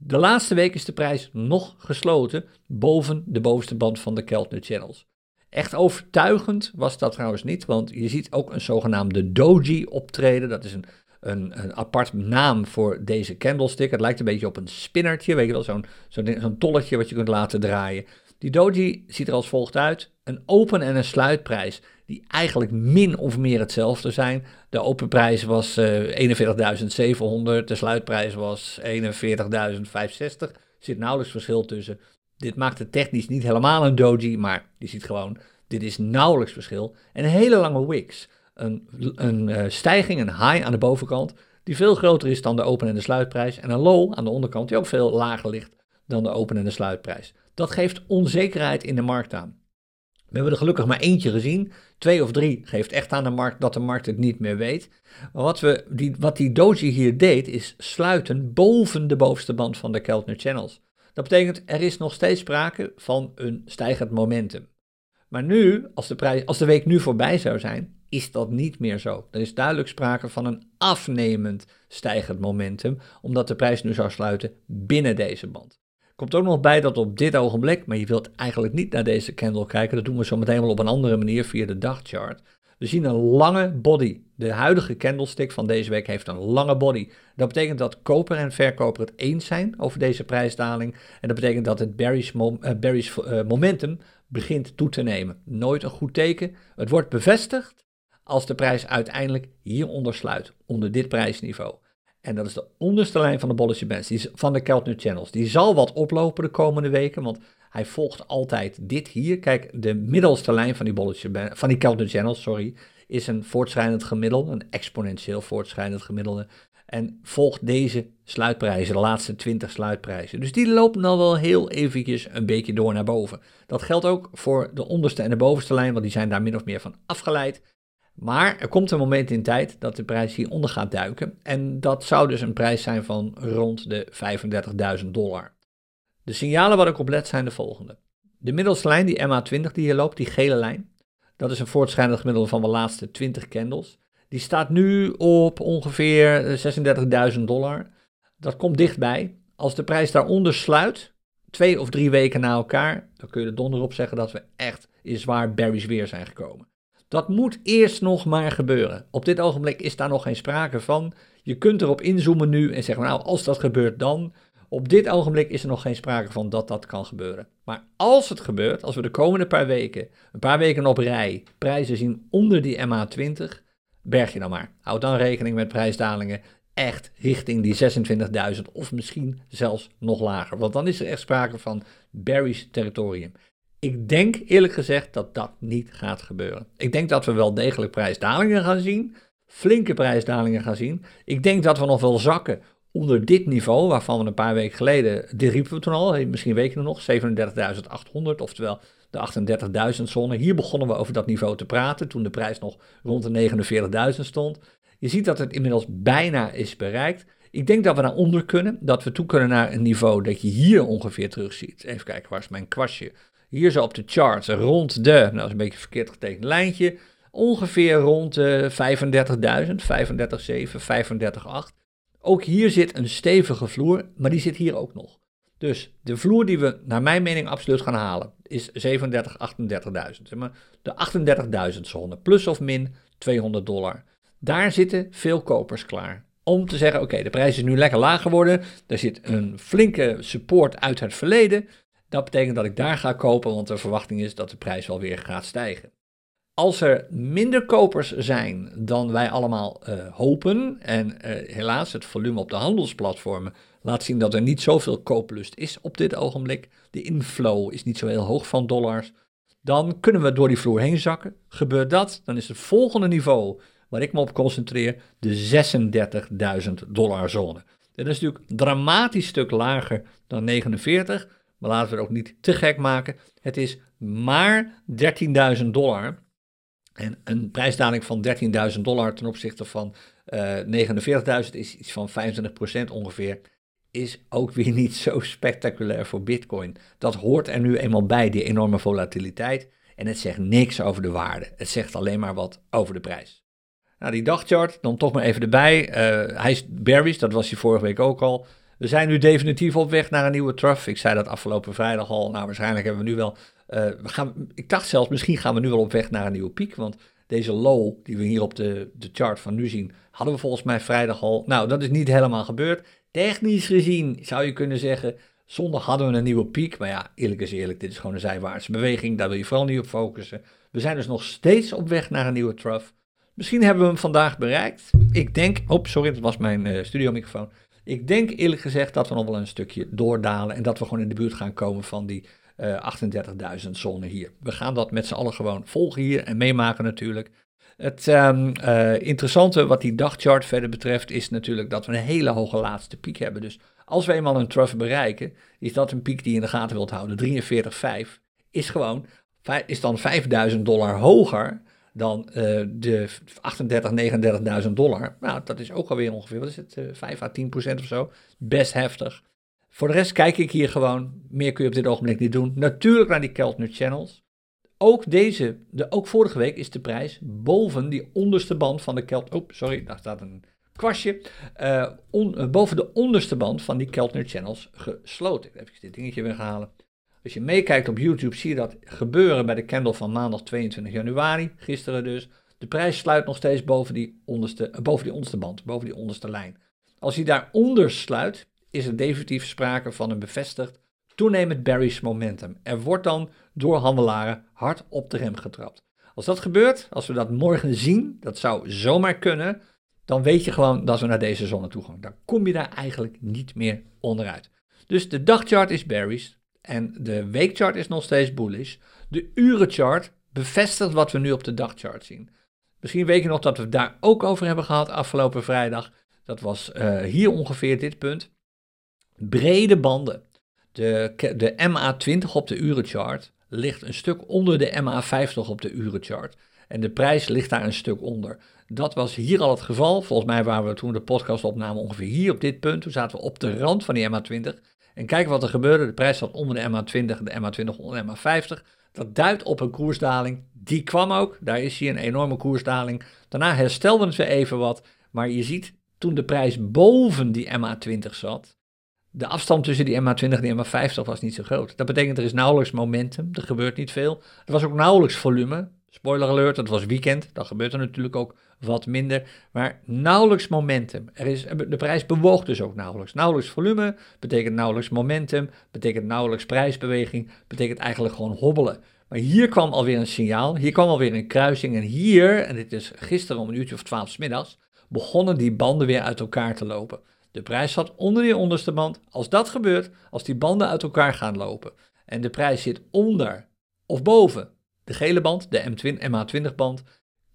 De laatste week is de prijs nog gesloten boven de bovenste band van de Keltner channels. Echt overtuigend was dat trouwens niet, want je ziet ook een zogenaamde doji optreden. Dat is een, een, een apart naam voor deze candlestick. Het lijkt een beetje op een spinnertje, weet je wel, zo'n zo'n tolletje wat je kunt laten draaien. Die doji ziet er als volgt uit. Een open en een sluitprijs die eigenlijk min of meer hetzelfde zijn. De open prijs was uh, 41.700, de sluitprijs was 41.560. Er zit nauwelijks verschil tussen. Dit maakt het technisch niet helemaal een doji, maar je ziet gewoon, dit is nauwelijks verschil. En hele lange wicks. Een, een uh, stijging, een high aan de bovenkant, die veel groter is dan de open- en de sluitprijs. En een low aan de onderkant, die ook veel lager ligt dan de open- en de sluitprijs. Dat geeft onzekerheid in de markt aan. We hebben er gelukkig maar eentje gezien. Twee of drie geeft echt aan de markt dat de markt het niet meer weet. Maar wat, we, die, wat die doji hier deed, is sluiten boven de bovenste band van de Keltner Channels. Dat betekent, er is nog steeds sprake van een stijgend momentum. Maar nu, als de, prijs, als de week nu voorbij zou zijn, is dat niet meer zo. Er is duidelijk sprake van een afnemend stijgend momentum, omdat de prijs nu zou sluiten binnen deze band. Komt ook nog bij dat op dit ogenblik, maar je wilt eigenlijk niet naar deze candle kijken, dat doen we zo meteen wel op een andere manier via de dagchart. We zien een lange body. De huidige candlestick van deze week heeft een lange body. Dat betekent dat koper en verkoper het eens zijn over deze prijsdaling. En dat betekent dat het bearish, mom, uh, momentum begint toe te nemen. Nooit een goed teken. Het wordt bevestigd als de prijs uiteindelijk hieronder sluit, onder dit prijsniveau. En dat is de onderste lijn van de Bollinger Bands, die van de Keltner Channels. Die zal wat oplopen de komende weken, want hij volgt altijd dit hier. Kijk, de middelste lijn van die, Bollinger van die Keltner Channels, sorry, is een voortschrijdend gemiddelde, een exponentieel voortschrijdend gemiddelde. En volgt deze sluitprijzen, de laatste 20 sluitprijzen. Dus die lopen dan wel heel eventjes een beetje door naar boven. Dat geldt ook voor de onderste en de bovenste lijn, want die zijn daar min of meer van afgeleid. Maar er komt een moment in tijd dat de prijs hieronder gaat duiken. En dat zou dus een prijs zijn van rond de 35.000 dollar. De signalen waar ik op let zijn de volgende. De middelste lijn, die MA20 die hier loopt, die gele lijn. Dat is een voortschrijdend gemiddelde van de laatste 20 candles. Die staat nu op ongeveer 36.000 dollar. Dat komt dichtbij. Als de prijs daaronder sluit, twee of drie weken na elkaar, dan kun je er donder op zeggen dat we echt in zwaar berries weer zijn gekomen. Dat moet eerst nog maar gebeuren. Op dit ogenblik is daar nog geen sprake van. Je kunt erop inzoomen nu en zeggen, nou, als dat gebeurt dan. Op dit ogenblik is er nog geen sprake van dat dat kan gebeuren. Maar als het gebeurt, als we de komende paar weken, een paar weken op rij, prijzen zien onder die MA20, berg je dan maar. Houd dan rekening met prijsdalingen echt richting die 26.000 of misschien zelfs nog lager. Want dan is er echt sprake van Barry's territorium. Ik denk eerlijk gezegd dat dat niet gaat gebeuren. Ik denk dat we wel degelijk prijsdalingen gaan zien, flinke prijsdalingen gaan zien. Ik denk dat we nog wel zakken onder dit niveau, waarvan we een paar weken geleden, dit riepen we toen al, misschien weken nog, 37.800, oftewel de 38.000 zone. Hier begonnen we over dat niveau te praten, toen de prijs nog rond de 49.000 stond. Je ziet dat het inmiddels bijna is bereikt. Ik denk dat we naar onder kunnen, dat we toe kunnen naar een niveau dat je hier ongeveer terug ziet. Even kijken, waar is mijn kwastje? Hier zo op de charts rond de, nou dat is een beetje verkeerd getekend lijntje, ongeveer rond de 35.000, 35,7, 35,8. Ook hier zit een stevige vloer, maar die zit hier ook nog. Dus de vloer die we naar mijn mening absoluut gaan halen is 37, 38.000. Zeg maar de 38.000 zone, plus of min 200 dollar. Daar zitten veel kopers klaar. Om te zeggen, oké, de prijs is nu lekker laag geworden. Er zit een flinke support uit het verleden. Dat betekent dat ik daar ga kopen, want de verwachting is dat de prijs wel weer gaat stijgen. Als er minder kopers zijn dan wij allemaal uh, hopen, en uh, helaas het volume op de handelsplatformen laat zien dat er niet zoveel kooplust is op dit ogenblik, de inflow is niet zo heel hoog van dollars, dan kunnen we door die vloer heen zakken. Gebeurt dat, dan is het volgende niveau waar ik me op concentreer de 36.000 dollar zone. Dat is natuurlijk een dramatisch stuk lager dan 49, maar laten we het ook niet te gek maken. Het is maar 13.000 dollar. En een prijsdaling van 13.000 dollar ten opzichte van uh, 49.000 is iets van 25% ongeveer. Is ook weer niet zo spectaculair voor Bitcoin. Dat hoort er nu eenmaal bij, die enorme volatiliteit. En het zegt niks over de waarde. Het zegt alleen maar wat over de prijs. Nou, die dagchart, dan toch maar even erbij. Uh, hij is bearish, dat was hij vorige week ook al. We zijn nu definitief op weg naar een nieuwe trough. Ik zei dat afgelopen vrijdag al. Nou, waarschijnlijk hebben we nu wel. Uh, we gaan, ik dacht zelfs, misschien gaan we nu wel op weg naar een nieuwe piek. Want deze low die we hier op de, de chart van nu zien, hadden we volgens mij vrijdag al. Nou, dat is niet helemaal gebeurd. Technisch gezien zou je kunnen zeggen, zondag hadden we een nieuwe piek. Maar ja, eerlijk is eerlijk, dit is gewoon een zijwaartse beweging. Daar wil je vooral niet op focussen. We zijn dus nog steeds op weg naar een nieuwe trough. Misschien hebben we hem vandaag bereikt. Ik denk, oh sorry, dat was mijn uh, studiomicrofoon. Ik denk eerlijk gezegd dat we nog wel een stukje doordalen en dat we gewoon in de buurt gaan komen van die uh, eh, 38.000 zone hier. We gaan dat met z'n allen gewoon volgen hier en meemaken natuurlijk. Het um, uh, interessante wat die dagchart verder betreft is natuurlijk dat we een hele hoge laatste piek hebben. Dus als we eenmaal een trough bereiken, is dat een piek die je in de gaten wilt houden. 43,5 is gewoon, is dan 5000 dollar hoger dan uh, de 38, 39.000 dollar. Nou, dat is ook alweer ongeveer, wat is het, uh, 5 à 10 procent of zo. Best heftig. Voor de rest kijk ik hier gewoon, meer kun je op dit ogenblik niet doen. Natuurlijk naar die Keltner Channels. Ook deze, de, ook vorige week is de prijs boven die onderste band van de Kelt... Oh, sorry, daar staat een kwastje. On, boven de onderste band van die Keltner Channels gesloten. Even dit dingetje weghalen. Als je meekijkt op YouTube zie je dat gebeuren bij de candle van maandag 22 januari, gisteren dus. De prijs sluit nog steeds boven die onderste, eh, boven die onderste band, boven die onderste lijn. Als hij daaronder sluit, is er definitief sprake van een bevestigd toenemend bearish momentum. Er wordt dan door handelaren hard op de rem getrapt. Als dat gebeurt, als we dat morgen zien, dat zou zomaar kunnen, dan weet je gewoon dat we naar deze zone toe gaan. Dan kom je daar eigenlijk niet meer onderuit. Dus de dagchart is bearish, en de weekchart is nog steeds bullish. De urenchart bevestigt wat we nu op de dagchart zien. Misschien weet je nog dat we het daar ook over hebben gehad afgelopen vrijdag. Dat was uh, hier ongeveer dit punt. Brede banden. De, de MA20 op de urenchart ligt een stuk onder de MA50 op de urenchart. En de prijs ligt daar een stuk onder. Dat was hier al het geval. Volgens mij waren we toen de podcast opnamen ongeveer hier op dit punt. Toen zaten we op de rand van die MA20. En kijk wat er gebeurde. De prijs zat onder de MA20, de MA20 onder de MA50. Dat duidt op een koersdaling. Die kwam ook. Daar is hier een enorme koersdaling. Daarna herstelde het weer even wat. Maar je ziet, toen de prijs boven die MA20 zat, de afstand tussen die MA20 en die MA50 was niet zo groot. Dat betekent er is nauwelijks momentum, er gebeurt niet veel. Er was ook nauwelijks volume. Spoiler alert, het was weekend, dan gebeurt er natuurlijk ook wat minder, maar nauwelijks momentum. Er is, de prijs bewoog dus ook nauwelijks. Nauwelijks volume betekent nauwelijks momentum, betekent nauwelijks prijsbeweging, betekent eigenlijk gewoon hobbelen. Maar hier kwam alweer een signaal, hier kwam alweer een kruising en hier, en dit is gisteren om een uurtje of twaalf middags, begonnen die banden weer uit elkaar te lopen. De prijs zat onder die onderste band. Als dat gebeurt, als die banden uit elkaar gaan lopen en de prijs zit onder of boven de gele band, de MA20 band,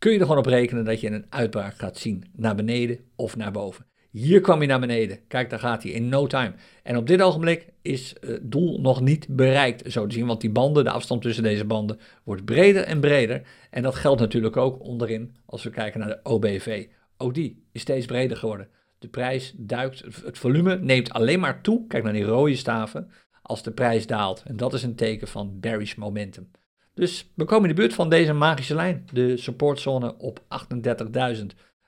kun je er gewoon op rekenen dat je een uitbraak gaat zien. Naar beneden of naar boven. Hier kwam hij naar beneden. Kijk, daar gaat hij in no time. En op dit ogenblik is het doel nog niet bereikt, zo te zien. Want die banden, de afstand tussen deze banden, wordt breder en breder. En dat geldt natuurlijk ook onderin als we kijken naar de OBV. Ook die is steeds breder geworden. De prijs duikt, het volume neemt alleen maar toe. Kijk naar die rode staven. Als de prijs daalt. En dat is een teken van bearish momentum. Dus we komen in de buurt van deze magische lijn, de supportzone op 38.000.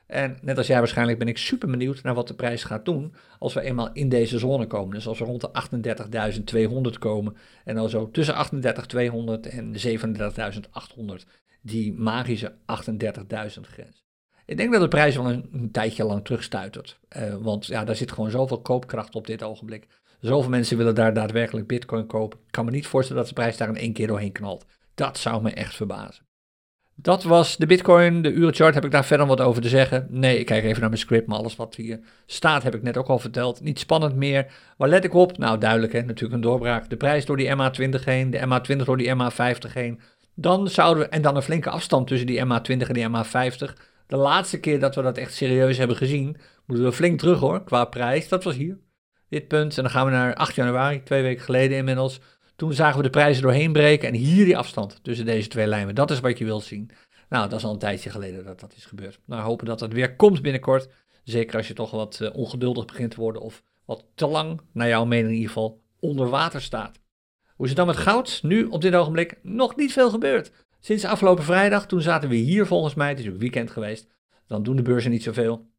En net als jij waarschijnlijk ben ik super benieuwd naar wat de prijs gaat doen als we eenmaal in deze zone komen. Dus als we rond de 38.200 komen en dan zo tussen 38.200 en 37.800, die magische 38.000 grens. Ik denk dat de prijs wel een, tijdje lang terugstuitert. Uh, want ja, daar zit gewoon zoveel koopkracht op dit ogenblik. Zoveel mensen willen daar daadwerkelijk bitcoin kopen. Ik kan me niet voorstellen dat de prijs daar in één keer doorheen knalt. Dat zou me echt verbazen. Dat was de Bitcoin, de urenchart. Heb ik daar verder wat over te zeggen? Nee, ik kijk even naar mijn script, maar alles wat hier staat heb ik net ook al verteld. Niet spannend meer. Waar let ik op? Nou, duidelijk hè, natuurlijk een doorbraak. De prijs door die MA20 heen, de MA20 door die MA50 heen. dan zouden we, en dan een flinke afstand tussen die MA20 en die MA50. De laatste keer dat we dat echt serieus hebben gezien, moeten we flink terug hoor, qua prijs. Dat was hier, dit punt. En dan gaan we naar 8 januari, twee weken geleden inmiddels. Toen zagen we de prijzen doorheen breken en hier die afstand tussen deze twee lijnen. Dat is wat je wilt zien. Nou, dat is al een tijdje geleden dat dat is gebeurd. Nou, hopen dat het weer komt binnenkort. Zeker als je toch wat uh, ongeduldig begint te worden of wat te lang, naar jouw mening in ieder geval, onder water staat. Hoe is het dan met goud? Nu, op dit ogenblik, nog niet veel gebeurd. Sinds afgelopen vrijdag, toen zaten we hier volgens mij, het is ook weekend geweest, dan doen de beurzen niet zoveel.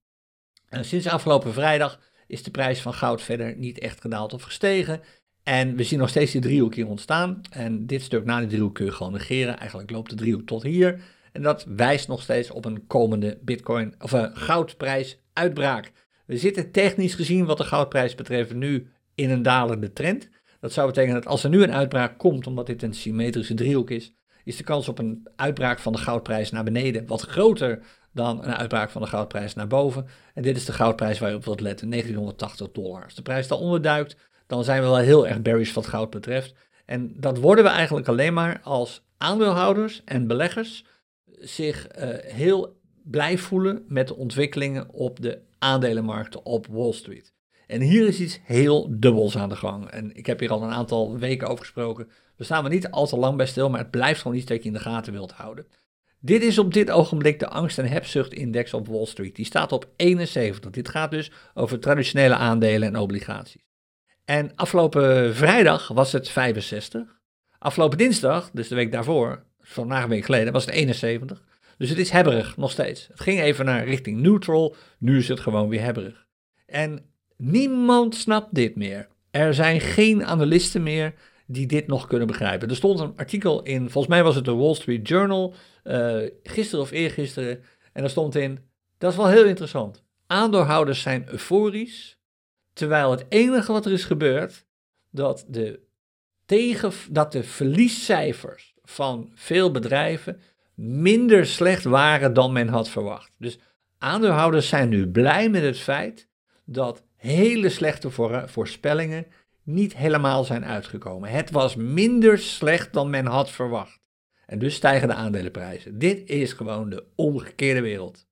En sinds afgelopen vrijdag is de prijs van goud verder niet echt gedaald of gestegen. En we zien nog steeds die driehoek hier ontstaan. En dit stuk na die driehoek kun je gewoon negeren. Eigenlijk loopt de driehoek tot hier. En dat wijst nog steeds op een komende bitcoin of een uh, goudprijsuitbraak. We zitten technisch gezien wat de goudprijs betreft nu in een dalende trend. Dat zou betekenen dat als er nu een uitbraak komt, omdat dit een symmetrische driehoek is, is de kans op een uitbraak van de goudprijs naar beneden wat groter dan een uitbraak van de goudprijs naar boven. En dit is de goudprijs waar je op wilt letten, 1980 dollar. Als de prijs daaronder duikt, dan zijn we wel heel erg bearish wat goud betreft. En dat worden we eigenlijk alleen maar als aandeelhouders en beleggers zich uh, heel blij voelen met de ontwikkelingen op de aandelenmarkten op Wall Street. En hier is iets heel dubbels aan de gang. En ik heb hier al een aantal weken over gesproken. We staan er niet al te lang bij stil, maar het blijft gewoon iets dat je in de gaten wilt houden. Dit is op dit ogenblik de angst- en hebzucht-index op Wall Street. Die staat op 71. Dit gaat dus over traditionele aandelen en obligaties. En afgelopen vrijdag was het 65. Afgelopen dinsdag, dus de week daarvoor, vandaag een week geleden, was het 71. Dus het is hebberig nog steeds. Het ging even naar richting neutral, nu is het gewoon weer hebberig. En niemand snapt dit meer. Er zijn geen analisten meer die dit nog kunnen begrijpen. Er stond een artikel in, volgens mij was het de Wall Street Journal, uh, gisteren of eergisteren, en daar stond in, dat is wel heel interessant. Aandeelhouders zijn euforisch, terwijl het enige wat er is gebeurd, dat de, tegen, dat de verliescijfers van veel bedrijven minder slecht waren dan men had verwacht. Dus aandeelhouders zijn nu blij met het feit dat hele slechte voorspellingen niet helemaal zijn uitgekomen. Het was minder slecht dan men had verwacht. En dus stijgen de aandelenprijzen. Dit is gewoon de omgekeerde wereld.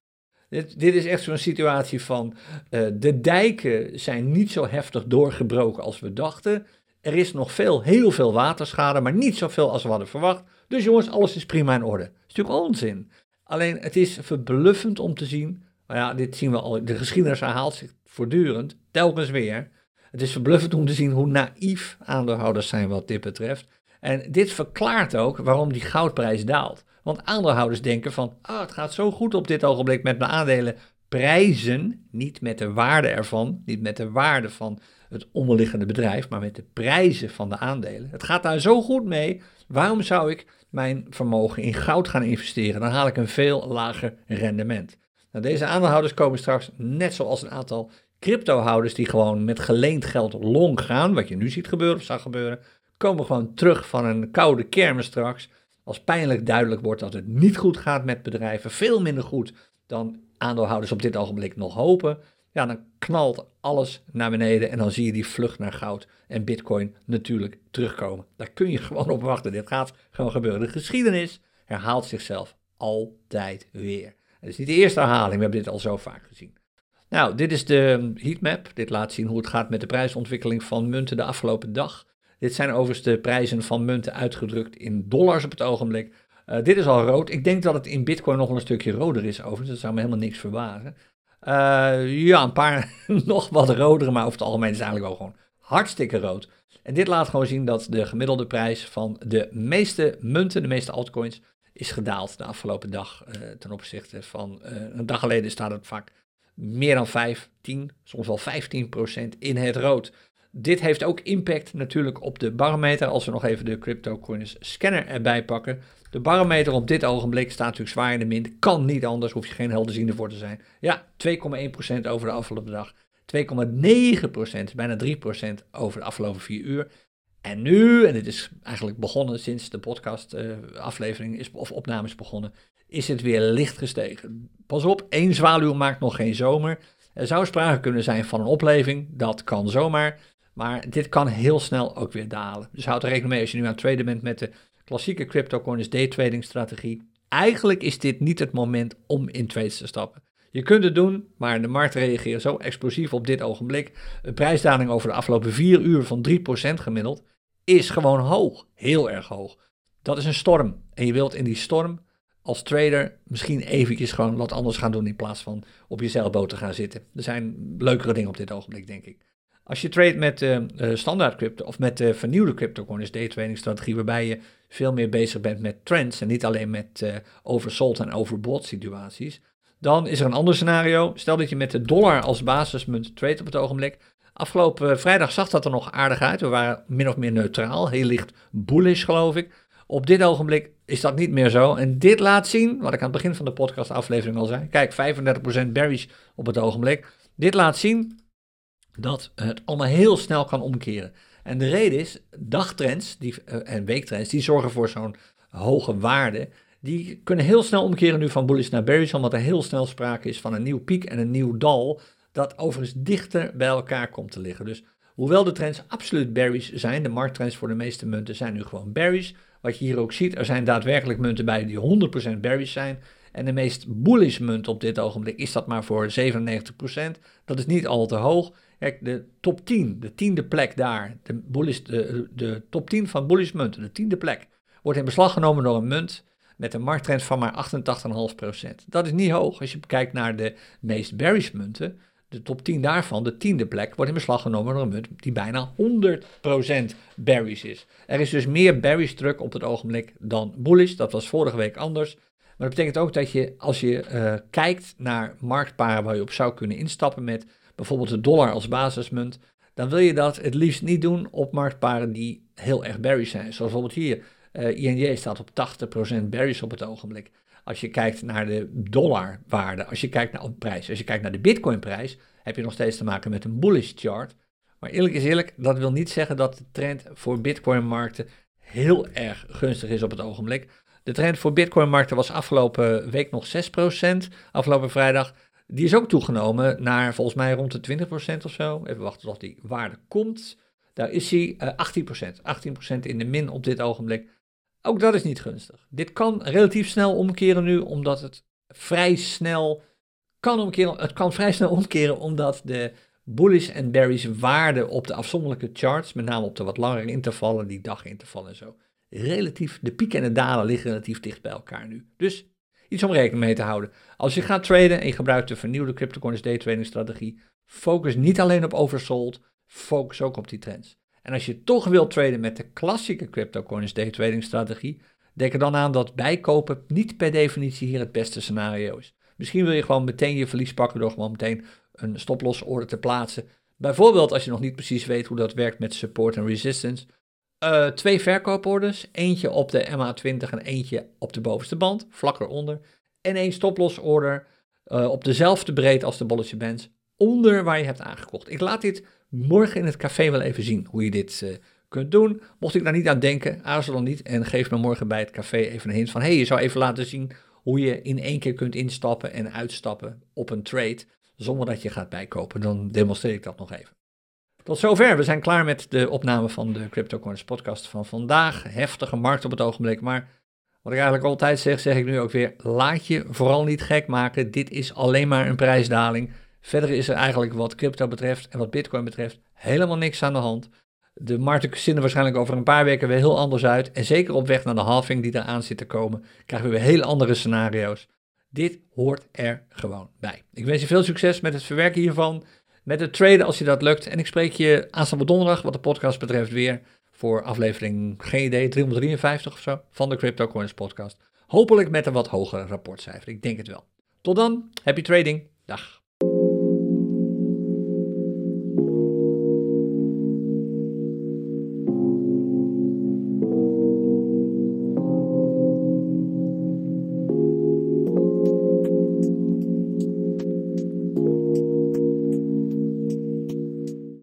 Dit, dit is echt zo'n situatie van uh, de dijken zijn niet zo heftig doorgebroken als we dachten. Er is nog veel, heel veel waterschade, maar niet zoveel als we hadden verwacht. Dus jongens, alles is prima in orde. Dat is natuurlijk onzin. Alleen het is verbluffend om te zien. Nou ja, dit zien we al. De geschiedenis herhaalt zich voortdurend, telkens weer. Het is verbluffend om te zien hoe naïef aandeelhouders zijn wat dit betreft. En dit verklaart ook waarom die goudprijs daalt. Want aandeelhouders denken van, ah, het gaat zo goed op dit ogenblik met mijn aandelen. Prijzen, niet met de waarde ervan, niet met de waarde van het onderliggende bedrijf, maar met de prijzen van de aandelen. Het gaat daar zo goed mee. Waarom zou ik mijn vermogen in goud gaan investeren? Dan haal ik een veel lager rendement. Nou, deze aandeelhouders komen straks, net zoals een aantal cryptohouders die gewoon met geleend geld long gaan, wat je nu ziet gebeuren of zag gebeuren, komen gewoon terug van een koude kermis straks. Als pijnlijk duidelijk wordt dat het niet goed gaat met bedrijven, veel minder goed dan aandeelhouders op dit ogenblik nog hopen. Ja, dan knalt alles naar beneden en dan zie je die vlucht naar goud en bitcoin natuurlijk terugkomen. Daar kun je gewoon op wachten. Dit gaat gewoon gebeuren. De geschiedenis herhaalt zichzelf altijd weer. Het is niet de eerste herhaling, we hebben dit al zo vaak gezien. Nou, dit is de heatmap. Dit laat zien hoe het gaat met de prijsontwikkeling van munten de afgelopen dag. Dit zijn overigens de prijzen van munten uitgedrukt in dollars op het ogenblik. Uh, dit is al rood. Ik denk dat het in bitcoin nog wel een stukje roder is overigens. Dat zou me helemaal niks verbazen. Uh, ja, een paar nog wat rodere, maar over het algemeen is het eigenlijk wel gewoon hartstikke rood. En dit laat gewoon zien dat de gemiddelde prijs van de meeste munten, de meeste altcoins, is gedaald de afgelopen dag uh, ten opzichte van een dag geleden staat het vaak meer dan 15, soms wel 15% in het rood. Dit heeft ook impact natuurlijk op de barometer. Als we nog even de CryptoCoins scanner erbij pakken. De barometer op dit ogenblik staat natuurlijk zwaar in de min. Kan niet anders, hoef je geen helderziende voor te zijn. Ja, 2,1% over de afgelopen dag. 2,9%, bijna 3% over de afgelopen 4 uur. En nu, en dit is eigenlijk begonnen sinds de podcast uh, aflevering is, of opname is begonnen, is het weer licht gestegen. Pas op, één zwaluw maakt nog geen zomer. Er zou sprake kunnen zijn van een opleving, dat kan zomaar. Maar dit kan heel snel ook weer dalen. Dus houd er rekening mee als je nu aan het traden bent met de klassieke cryptocurrency daytrading strategie. Eigenlijk is dit niet het moment om in trades te stappen. Je kunt het doen, maar de markt reageert zo explosief op dit ogenblik. Een prijsdaling over de afgelopen 4 uur van 3% gemiddeld is gewoon hoog. Heel erg hoog. Dat is een storm. En je wilt in die storm als trader misschien eventjes gewoon wat anders gaan doen in plaats van op je zeilboot te gaan zitten. Er zijn leukere dingen op dit ogenblik, denk ik. Als je trade met uh, standaard crypto of met uh, vernieuwde cryptocurrency day trading strategie, waarbij je veel meer bezig bent met trends en niet alleen met oversold en overbought situaties, dan is er een ander scenario. Stel dat je met de dollar als basismunt trade op het ogenblik. Afgelopen vrijdag zag dat er nog aardig uit. We waren min of meer neutraal, heel licht bullish geloof ik. Op dit ogenblik is dat niet meer zo. En dit laat zien, wat ik aan het begin van de podcastaflevering al zei. Kijk, 35% bearish op het ogenblik. Dit laat zien dat het allemaal heel snel kan omkeren. En de reden is, dagtrends die, uh, en weektrends, die zorgen voor zo'n hoge waarde. Die kunnen heel snel omkeren nu van bullish naar bearish, omdat er heel snel sprake is van een nieuw piek en een nieuw dal, dat overigens dichter bij elkaar komt te liggen. Dus hoewel de trends absoluut bearish zijn, de markttrends voor de meeste munten zijn nu gewoon bearish. Wat je hier ook ziet, er zijn daadwerkelijk munten bij die 100% bearish zijn. En de meest bullish munt op dit ogenblik is dat maar voor 97%. Dat is niet al te hoog. Kijk, de top 10, de tiende plek daar, de, bullish, de, top 10 van bullish munten, de tiende plek, wordt in beslag genomen door een munt met een markttrend van maar 88,5%. Dat is niet hoog als je kijkt naar de meest bearish munten. De top 10 daarvan, de tiende plek, wordt in beslag genomen door een munt die bijna 100% bearish is. Er is dus meer bearish druk op het ogenblik dan bullish. Dat was vorige week anders. Maar dat betekent ook dat je, als je uh, kijkt naar marktparen waar je op zou kunnen instappen met bijvoorbeeld de dollar als basismunt, dan wil je dat het liefst niet doen op marktparen die heel erg bearish zijn. Zoals bijvoorbeeld hier, uh, INJ staat op 80% bearish op het ogenblik. Als je kijkt naar de dollarwaarde, als je kijkt naar de prijs, als je kijkt naar de bitcoinprijs, heb je nog steeds te maken met een bullish chart. Maar eerlijk is eerlijk, dat wil niet zeggen dat de trend voor bitcoinmarkten heel erg gunstig is op het ogenblik. De trend voor bitcoinmarkten was afgelopen week nog 6%, afgelopen vrijdag. Die is ook toegenomen naar volgens mij rond de 20% of zo. Even wachten tot die waarde komt. Daar is hij uh, 18%. 18% in de min op dit ogenblik. Ook dat is niet gunstig. Dit kan relatief snel omkeren nu, omdat het vrij snel kan omkeren. Het kan vrij snel omkeren omdat de bullish en bearish waarden op de afzonderlijke charts, met name op de wat langere intervallen, die dagintervallen en zo, relatief, de pieken en de dalen liggen relatief dicht bij elkaar nu. Dus iets om rekening mee te houden. Als je gaat traden en je gebruikt de vernieuwde cryptocurrency day trading strategie, focus niet alleen op oversold, focus ook op die trends. En als je toch wilt traden met de klassieke cryptocurrency day trading strategie, denk er dan aan dat bijkopen niet per definitie hier het beste scenario is. Misschien wil je gewoon meteen je verlies pakken door gewoon meteen een stoploss order te plaatsen. Bijvoorbeeld als je nog niet precies weet hoe dat werkt met support en resistance. Uh, twee verkooporders, eentje op de MA20 en eentje op de bovenste band, vlak eronder. En één stoploss order uh, op dezelfde breedte als de bolletje bands, onder waar je hebt aangekocht. Ik laat dit morgen in het café wel even zien hoe je dit uh, kunt doen. Mocht ik daar niet aan denken, aarzel dan niet en geef me morgen bij het café even een hint van... hey, je zou even laten zien hoe je in één keer kunt instappen en uitstappen op een trade... zonder dat je gaat bijkopen. Dan demonstreer ik dat nog even. Tot zover. We zijn klaar met de opname van de CryptoCoins podcast van vandaag. Heftige markt op het ogenblik, maar wat ik eigenlijk altijd zeg, zeg ik nu ook weer. Laat je vooral niet gek maken. Dit is alleen maar een prijsdaling. Verder is er eigenlijk wat crypto betreft en wat bitcoin betreft helemaal niks aan de hand. De markten zien er waarschijnlijk over een paar weken weer heel anders uit. En zeker op weg naar de halving die eraan zit te komen, krijgen we weer heel andere scenario's. Dit hoort er gewoon bij. Ik wens je veel succes met het verwerken hiervan met het traden als je dat lukt. En ik spreek je aanstaande donderdag, wat de podcast betreft, weer voor aflevering, geen idee, 353 of zo, van de Crypto Coins podcast. Hopelijk met een wat hoger rapportcijfer. Ik denk het wel. Tot dan, happy trading. Dag.